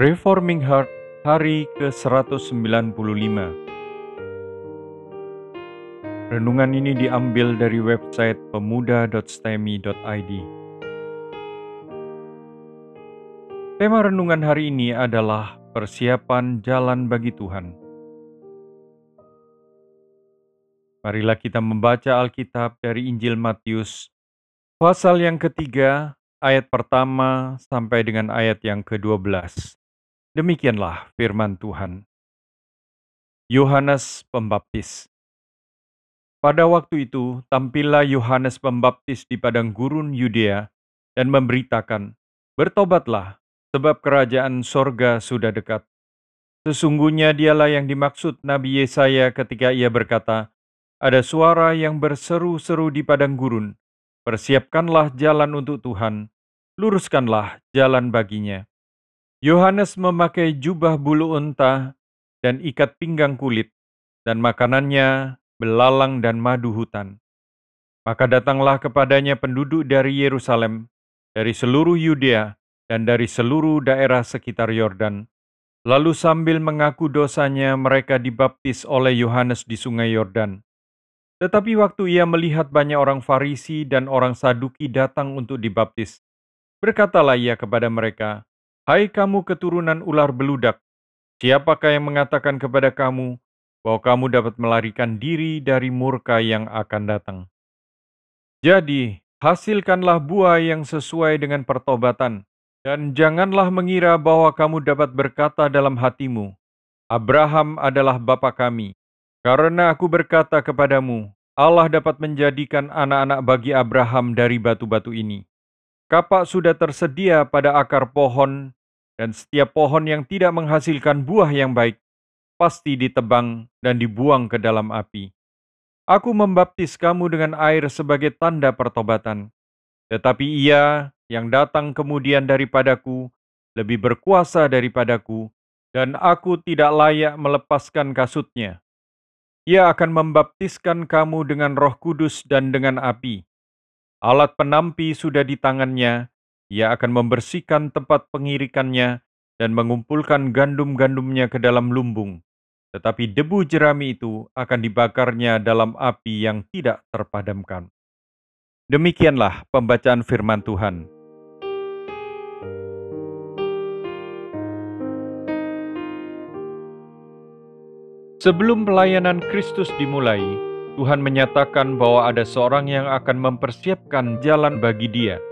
Reforming Heart hari ke-195 Renungan ini diambil dari website pemuda.stemi.id Tema renungan hari ini adalah persiapan jalan bagi Tuhan. Marilah kita membaca Alkitab dari Injil Matius, pasal yang ketiga, ayat pertama sampai dengan ayat yang ke-12. Demikianlah firman Tuhan. Yohanes Pembaptis Pada waktu itu, tampillah Yohanes Pembaptis di padang gurun Yudea dan memberitakan, Bertobatlah, sebab kerajaan sorga sudah dekat. Sesungguhnya dialah yang dimaksud Nabi Yesaya ketika ia berkata, Ada suara yang berseru-seru di padang gurun, Persiapkanlah jalan untuk Tuhan, luruskanlah jalan baginya. Yohanes memakai jubah bulu unta dan ikat pinggang kulit, dan makanannya belalang dan madu hutan. Maka datanglah kepadanya penduduk dari Yerusalem, dari seluruh Yudea, dan dari seluruh daerah sekitar Yordan. Lalu sambil mengaku dosanya mereka dibaptis oleh Yohanes di sungai Yordan. Tetapi waktu ia melihat banyak orang Farisi dan orang Saduki datang untuk dibaptis, berkatalah ia kepada mereka, Hai kamu keturunan ular beludak, siapakah yang mengatakan kepada kamu bahwa kamu dapat melarikan diri dari murka yang akan datang? Jadi, hasilkanlah buah yang sesuai dengan pertobatan, dan janganlah mengira bahwa kamu dapat berkata dalam hatimu, Abraham adalah bapa kami. Karena aku berkata kepadamu, Allah dapat menjadikan anak-anak bagi Abraham dari batu-batu ini. Kapak sudah tersedia pada akar pohon dan setiap pohon yang tidak menghasilkan buah yang baik pasti ditebang dan dibuang ke dalam api. Aku membaptis kamu dengan air sebagai tanda pertobatan, tetapi Ia yang datang kemudian daripadaku lebih berkuasa daripadaku, dan aku tidak layak melepaskan kasutnya. Ia akan membaptiskan kamu dengan Roh Kudus dan dengan api. Alat penampi sudah di tangannya, ia akan membersihkan tempat pengirikannya dan mengumpulkan gandum-gandumnya ke dalam lumbung. Tetapi debu jerami itu akan dibakarnya dalam api yang tidak terpadamkan. Demikianlah pembacaan firman Tuhan. Sebelum pelayanan Kristus dimulai, Tuhan menyatakan bahwa ada seorang yang akan mempersiapkan jalan bagi Dia.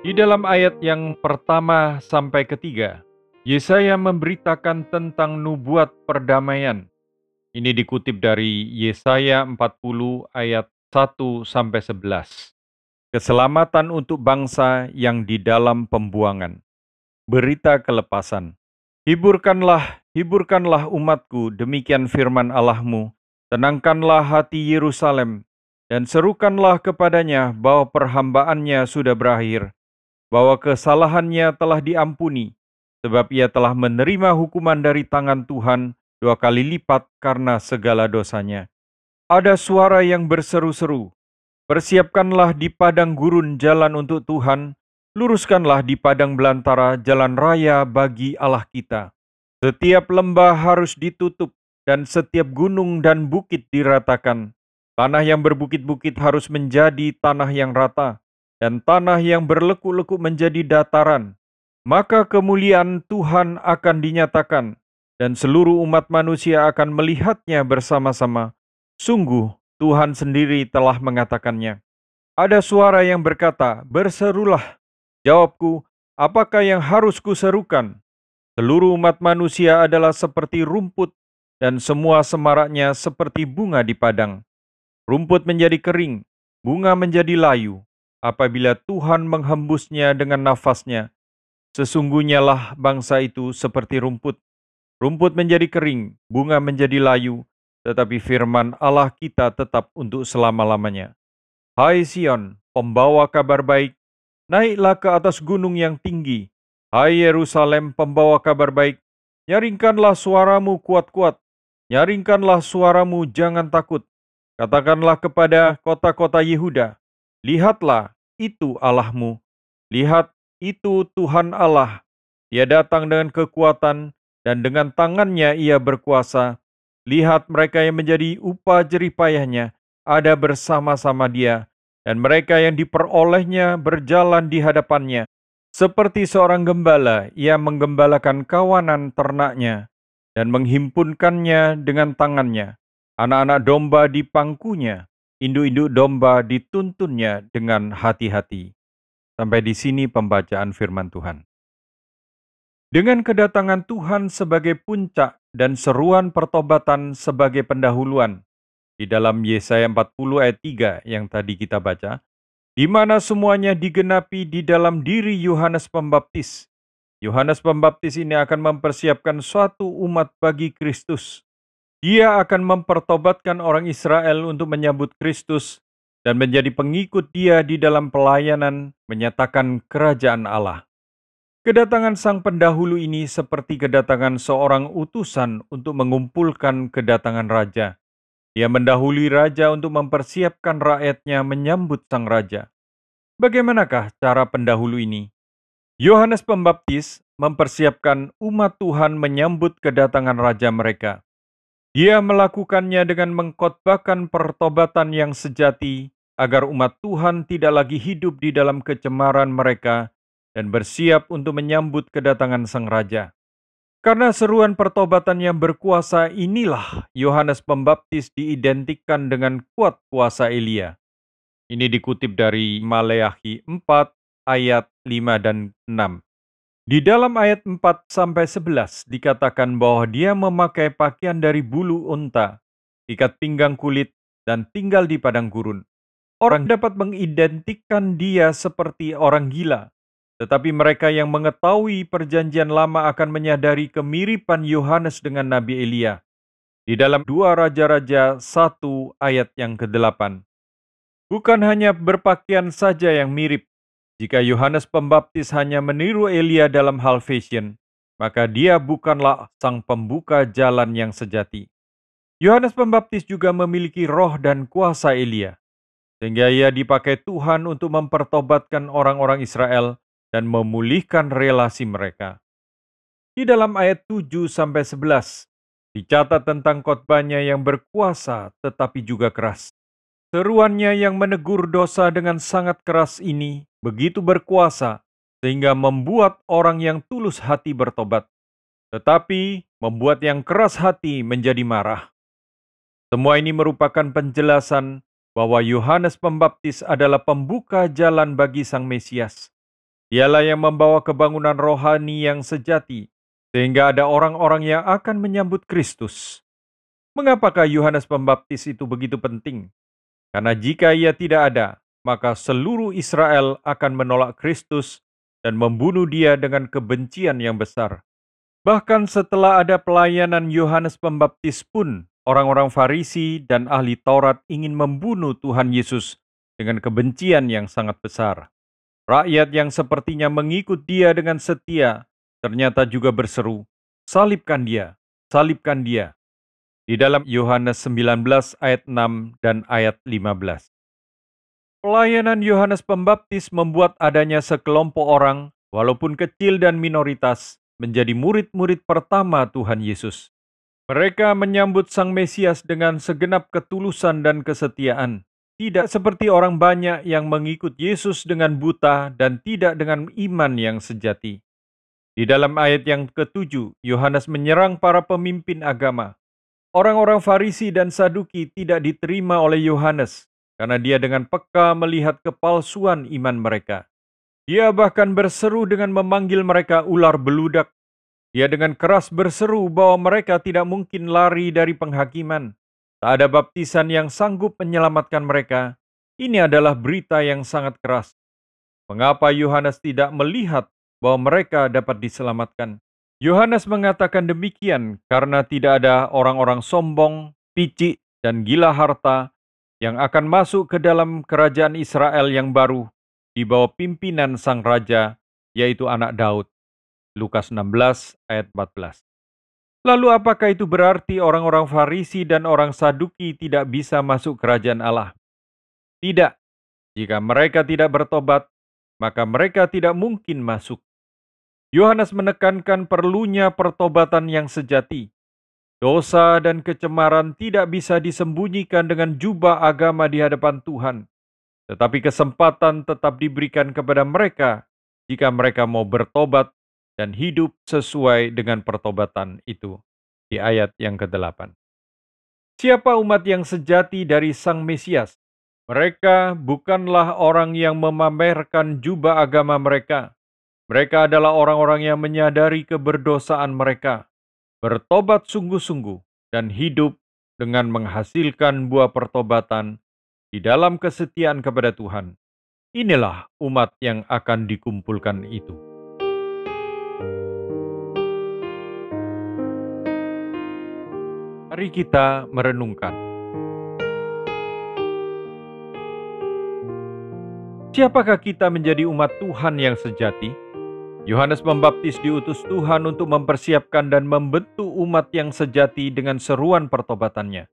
Di dalam ayat yang pertama sampai ketiga, Yesaya memberitakan tentang nubuat perdamaian. Ini dikutip dari Yesaya 40 ayat 1 sampai 11. Keselamatan untuk bangsa yang di dalam pembuangan. Berita kelepasan. Hiburkanlah, hiburkanlah umatku, demikian firman Allahmu. Tenangkanlah hati Yerusalem, dan serukanlah kepadanya bahwa perhambaannya sudah berakhir bahwa kesalahannya telah diampuni, sebab ia telah menerima hukuman dari tangan Tuhan dua kali lipat karena segala dosanya. Ada suara yang berseru-seru, Persiapkanlah di padang gurun jalan untuk Tuhan, luruskanlah di padang belantara jalan raya bagi Allah kita. Setiap lembah harus ditutup, dan setiap gunung dan bukit diratakan. Tanah yang berbukit-bukit harus menjadi tanah yang rata, dan tanah yang berlekuk-lekuk menjadi dataran, maka kemuliaan Tuhan akan dinyatakan, dan seluruh umat manusia akan melihatnya bersama-sama. Sungguh, Tuhan sendiri telah mengatakannya. Ada suara yang berkata, "Berserulah." Jawabku, "Apakah yang harus kuserukan?" Seluruh umat manusia adalah seperti rumput, dan semua semaraknya seperti bunga di padang. Rumput menjadi kering, bunga menjadi layu, apabila Tuhan menghembusnya dengan nafasnya. Sesungguhnya lah bangsa itu seperti rumput. Rumput menjadi kering, bunga menjadi layu, tetapi firman Allah kita tetap untuk selama-lamanya. Hai Sion, pembawa kabar baik, naiklah ke atas gunung yang tinggi. Hai Yerusalem, pembawa kabar baik, nyaringkanlah suaramu kuat-kuat, nyaringkanlah suaramu jangan takut. Katakanlah kepada kota-kota Yehuda, Lihatlah, itu Allahmu. Lihat, itu Tuhan Allah. Ia datang dengan kekuatan dan dengan tangannya ia berkuasa. Lihat mereka yang menjadi upah jerih payahnya ada bersama-sama dia, dan mereka yang diperolehnya berjalan di hadapannya. Seperti seorang gembala, ia menggembalakan kawanan ternaknya dan menghimpunkannya dengan tangannya. Anak-anak domba di pangkunya, induk-induk domba dituntunnya dengan hati-hati. Sampai di sini pembacaan firman Tuhan. Dengan kedatangan Tuhan sebagai puncak dan seruan pertobatan sebagai pendahuluan, di dalam Yesaya 40 ayat 3 yang tadi kita baca, di mana semuanya digenapi di dalam diri Yohanes Pembaptis. Yohanes Pembaptis ini akan mempersiapkan suatu umat bagi Kristus. Dia akan mempertobatkan orang Israel untuk menyambut Kristus dan menjadi pengikut dia di dalam pelayanan menyatakan kerajaan Allah. Kedatangan sang pendahulu ini seperti kedatangan seorang utusan untuk mengumpulkan kedatangan raja. Dia mendahului raja untuk mempersiapkan rakyatnya menyambut sang raja. Bagaimanakah cara pendahulu ini? Yohanes Pembaptis mempersiapkan umat Tuhan menyambut kedatangan raja mereka. Dia melakukannya dengan mengkotbahkan pertobatan yang sejati agar umat Tuhan tidak lagi hidup di dalam kecemaran mereka dan bersiap untuk menyambut kedatangan Sang Raja. Karena seruan pertobatan yang berkuasa inilah Yohanes Pembaptis diidentikan dengan kuat kuasa Elia. Ini dikutip dari Maleakhi 4 ayat 5 dan 6. Di dalam ayat 4 sampai 11 dikatakan bahwa dia memakai pakaian dari bulu unta, ikat pinggang kulit, dan tinggal di padang gurun. Orang dapat mengidentikan dia seperti orang gila, tetapi mereka yang mengetahui perjanjian lama akan menyadari kemiripan Yohanes dengan Nabi Elia. Di dalam dua Raja-Raja satu ayat yang ke-8. Bukan hanya berpakaian saja yang mirip. Jika Yohanes Pembaptis hanya meniru Elia dalam hal fashion, maka dia bukanlah sang pembuka jalan yang sejati. Yohanes Pembaptis juga memiliki roh dan kuasa Elia, sehingga ia dipakai Tuhan untuk mempertobatkan orang-orang Israel dan memulihkan relasi mereka. Di dalam ayat 7 sampai 11 dicatat tentang khotbahnya yang berkuasa tetapi juga keras. Seruannya yang menegur dosa dengan sangat keras ini begitu berkuasa sehingga membuat orang yang tulus hati bertobat, tetapi membuat yang keras hati menjadi marah. Semua ini merupakan penjelasan bahwa Yohanes Pembaptis adalah pembuka jalan bagi Sang Mesias Dialah yang membawa kebangunan rohani yang sejati, sehingga ada orang-orang yang akan menyambut Kristus. Mengapakah Yohanes Pembaptis itu begitu penting? Karena jika ia tidak ada, maka seluruh Israel akan menolak Kristus dan membunuh dia dengan kebencian yang besar. Bahkan setelah ada pelayanan Yohanes Pembaptis pun, orang-orang Farisi dan ahli Taurat ingin membunuh Tuhan Yesus dengan kebencian yang sangat besar. Rakyat yang sepertinya mengikut dia dengan setia ternyata juga berseru, salibkan dia, salibkan dia. Di dalam Yohanes 19 ayat 6 dan ayat 15. Pelayanan Yohanes Pembaptis membuat adanya sekelompok orang, walaupun kecil dan minoritas, menjadi murid-murid pertama Tuhan Yesus. Mereka menyambut Sang Mesias dengan segenap ketulusan dan kesetiaan. Tidak seperti orang banyak yang mengikut Yesus dengan buta dan tidak dengan iman yang sejati. Di dalam ayat yang ketujuh, Yohanes menyerang para pemimpin agama. Orang-orang Farisi dan Saduki tidak diterima oleh Yohanes karena dia dengan peka melihat kepalsuan iman mereka. Dia bahkan berseru dengan memanggil mereka ular beludak. Dia dengan keras berseru bahwa mereka tidak mungkin lari dari penghakiman Tak ada baptisan yang sanggup menyelamatkan mereka. Ini adalah berita yang sangat keras. Mengapa Yohanes tidak melihat bahwa mereka dapat diselamatkan? Yohanes mengatakan demikian karena tidak ada orang-orang sombong, picik, dan gila harta yang akan masuk ke dalam kerajaan Israel yang baru di bawah pimpinan sang raja, yaitu anak Daud. Lukas 16 ayat 14. Lalu apakah itu berarti orang-orang Farisi dan orang Saduki tidak bisa masuk kerajaan Allah? Tidak. Jika mereka tidak bertobat, maka mereka tidak mungkin masuk. Yohanes menekankan perlunya pertobatan yang sejati. Dosa dan kecemaran tidak bisa disembunyikan dengan jubah agama di hadapan Tuhan, tetapi kesempatan tetap diberikan kepada mereka jika mereka mau bertobat dan hidup sesuai dengan pertobatan itu. Di ayat yang ke-8. Siapa umat yang sejati dari Sang Mesias? Mereka bukanlah orang yang memamerkan jubah agama mereka. Mereka adalah orang-orang yang menyadari keberdosaan mereka, bertobat sungguh-sungguh, dan hidup dengan menghasilkan buah pertobatan di dalam kesetiaan kepada Tuhan. Inilah umat yang akan dikumpulkan itu. Mari kita merenungkan. Siapakah kita menjadi umat Tuhan yang sejati? Yohanes Pembaptis diutus Tuhan untuk mempersiapkan dan membentuk umat yang sejati dengan seruan pertobatannya.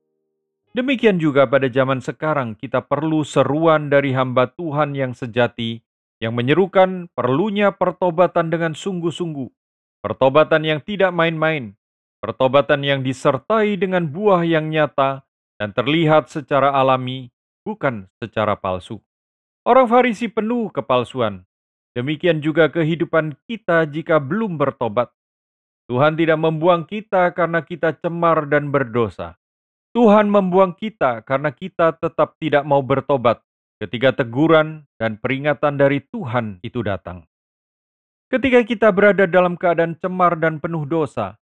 Demikian juga pada zaman sekarang kita perlu seruan dari hamba Tuhan yang sejati yang menyerukan perlunya pertobatan dengan sungguh-sungguh. Pertobatan yang tidak main-main, pertobatan yang disertai dengan buah yang nyata dan terlihat secara alami, bukan secara palsu. Orang Farisi penuh kepalsuan. Demikian juga kehidupan kita jika belum bertobat. Tuhan tidak membuang kita karena kita cemar dan berdosa. Tuhan membuang kita karena kita tetap tidak mau bertobat ketika teguran dan peringatan dari Tuhan itu datang. Ketika kita berada dalam keadaan cemar dan penuh dosa,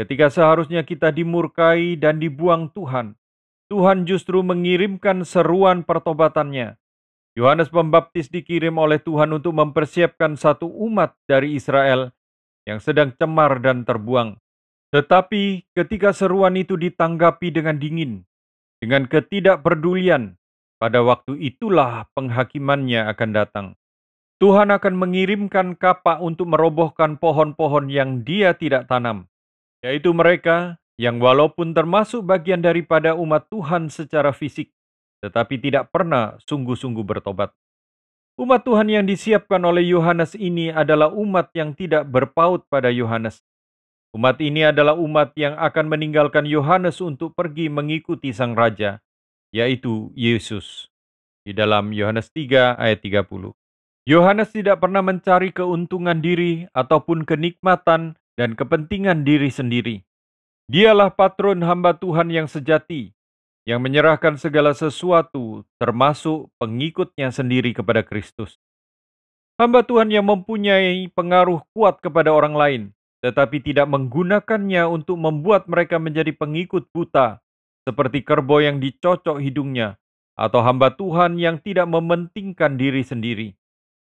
ketika seharusnya kita dimurkai dan dibuang Tuhan, Tuhan justru mengirimkan seruan pertobatannya Yohanes Pembaptis dikirim oleh Tuhan untuk mempersiapkan satu umat dari Israel yang sedang cemar dan terbuang. Tetapi ketika seruan itu ditanggapi dengan dingin, dengan ketidakpedulian, pada waktu itulah penghakimannya akan datang. Tuhan akan mengirimkan kapak untuk merobohkan pohon-pohon yang dia tidak tanam, yaitu mereka yang walaupun termasuk bagian daripada umat Tuhan secara fisik, tetapi tidak pernah sungguh-sungguh bertobat. Umat Tuhan yang disiapkan oleh Yohanes ini adalah umat yang tidak berpaut pada Yohanes. Umat ini adalah umat yang akan meninggalkan Yohanes untuk pergi mengikuti sang raja, yaitu Yesus. Di dalam Yohanes 3 ayat 30. Yohanes tidak pernah mencari keuntungan diri ataupun kenikmatan dan kepentingan diri sendiri. Dialah patron hamba Tuhan yang sejati, yang menyerahkan segala sesuatu, termasuk pengikutnya sendiri kepada Kristus. Hamba Tuhan yang mempunyai pengaruh kuat kepada orang lain, tetapi tidak menggunakannya untuk membuat mereka menjadi pengikut buta, seperti kerbau yang dicocok hidungnya, atau hamba Tuhan yang tidak mementingkan diri sendiri.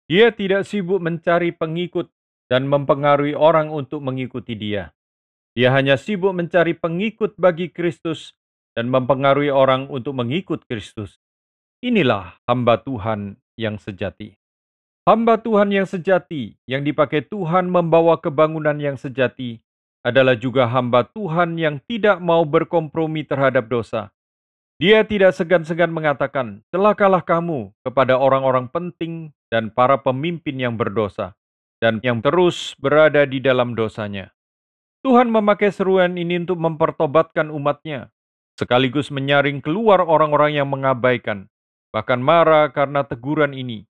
Dia tidak sibuk mencari pengikut dan mempengaruhi orang untuk mengikuti dia. Dia hanya sibuk mencari pengikut bagi Kristus dan mempengaruhi orang untuk mengikut Kristus. Inilah hamba Tuhan yang sejati. Hamba Tuhan yang sejati yang dipakai Tuhan membawa kebangunan yang sejati adalah juga hamba Tuhan yang tidak mau berkompromi terhadap dosa. Dia tidak segan-segan mengatakan, celakalah kamu kepada orang-orang penting dan para pemimpin yang berdosa, dan yang terus berada di dalam dosanya. Tuhan memakai seruan ini untuk mempertobatkan umatnya, sekaligus menyaring keluar orang-orang yang mengabaikan, bahkan marah karena teguran ini.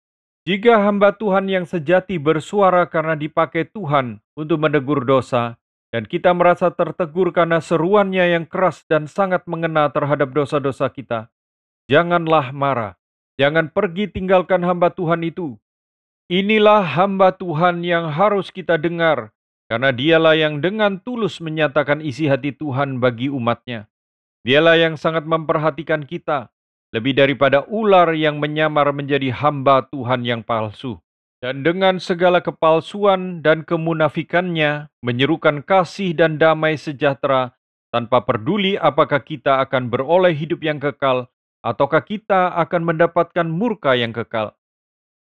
Jika hamba Tuhan yang sejati bersuara karena dipakai Tuhan untuk menegur dosa, dan kita merasa tertegur karena seruannya yang keras dan sangat mengena terhadap dosa-dosa kita, janganlah marah, jangan pergi tinggalkan hamba Tuhan itu. Inilah hamba Tuhan yang harus kita dengar, karena dialah yang dengan tulus menyatakan isi hati Tuhan bagi umatnya. Dialah yang sangat memperhatikan kita, lebih daripada ular yang menyamar menjadi hamba Tuhan yang palsu. Dan dengan segala kepalsuan dan kemunafikannya, menyerukan kasih dan damai sejahtera, tanpa peduli apakah kita akan beroleh hidup yang kekal, ataukah kita akan mendapatkan murka yang kekal.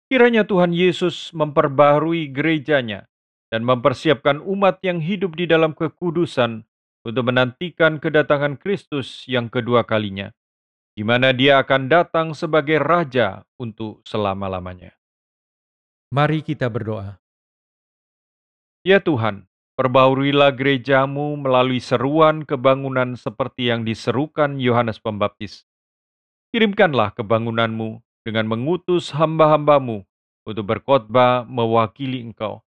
Kiranya Tuhan Yesus memperbaharui gerejanya dan mempersiapkan umat yang hidup di dalam kekudusan untuk menantikan kedatangan Kristus yang kedua kalinya, di mana Dia akan datang sebagai Raja untuk selama-lamanya. Mari kita berdoa. Ya Tuhan, perbaurilah gerejamu melalui seruan kebangunan seperti yang diserukan Yohanes Pembaptis. Kirimkanlah kebangunanmu dengan mengutus hamba-hambamu untuk berkhotbah mewakili engkau.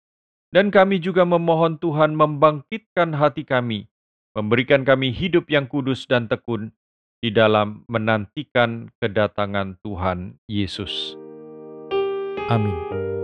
Dan kami juga memohon Tuhan membangkitkan hati kami, memberikan kami hidup yang kudus dan tekun di dalam menantikan kedatangan Tuhan Yesus. Amin.